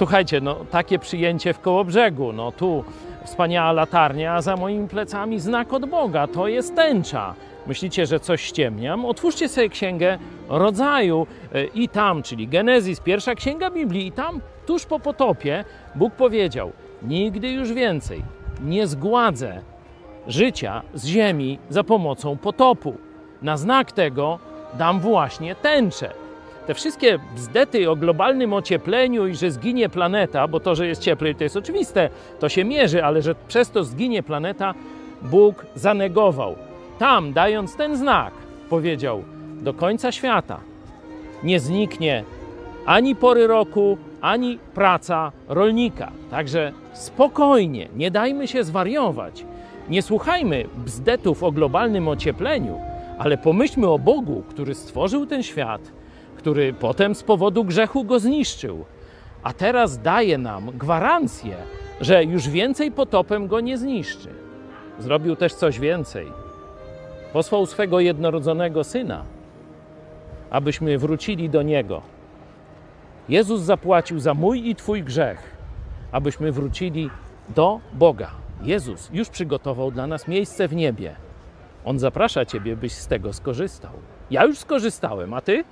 Słuchajcie, no takie przyjęcie w koło brzegu, no tu wspaniała latarnia, a za moimi plecami znak od Boga, to jest tęcza. Myślicie, że coś ściemniam? Otwórzcie sobie księgę rodzaju e, i tam, czyli Genezis, pierwsza księga Biblii, i tam tuż po potopie Bóg powiedział: Nigdy już więcej nie zgładzę życia z ziemi za pomocą potopu. Na znak tego dam właśnie tęczę. Te wszystkie bzdety o globalnym ociepleniu i że zginie planeta, bo to, że jest cieplej, to jest oczywiste, to się mierzy, ale że przez to zginie planeta, Bóg zanegował. Tam, dając ten znak, powiedział: Do końca świata nie zniknie ani pory roku, ani praca rolnika. Także spokojnie, nie dajmy się zwariować. Nie słuchajmy bzdetów o globalnym ociepleniu, ale pomyślmy o Bogu, który stworzył ten świat, który potem z powodu grzechu go zniszczył, a teraz daje nam gwarancję, że już więcej potopem go nie zniszczy. Zrobił też coś więcej. Posłał swego jednorodzonego syna, abyśmy wrócili do niego. Jezus zapłacił za mój i Twój grzech, abyśmy wrócili do Boga. Jezus już przygotował dla nas miejsce w niebie. On zaprasza Ciebie, byś z tego skorzystał. Ja już skorzystałem, a Ty?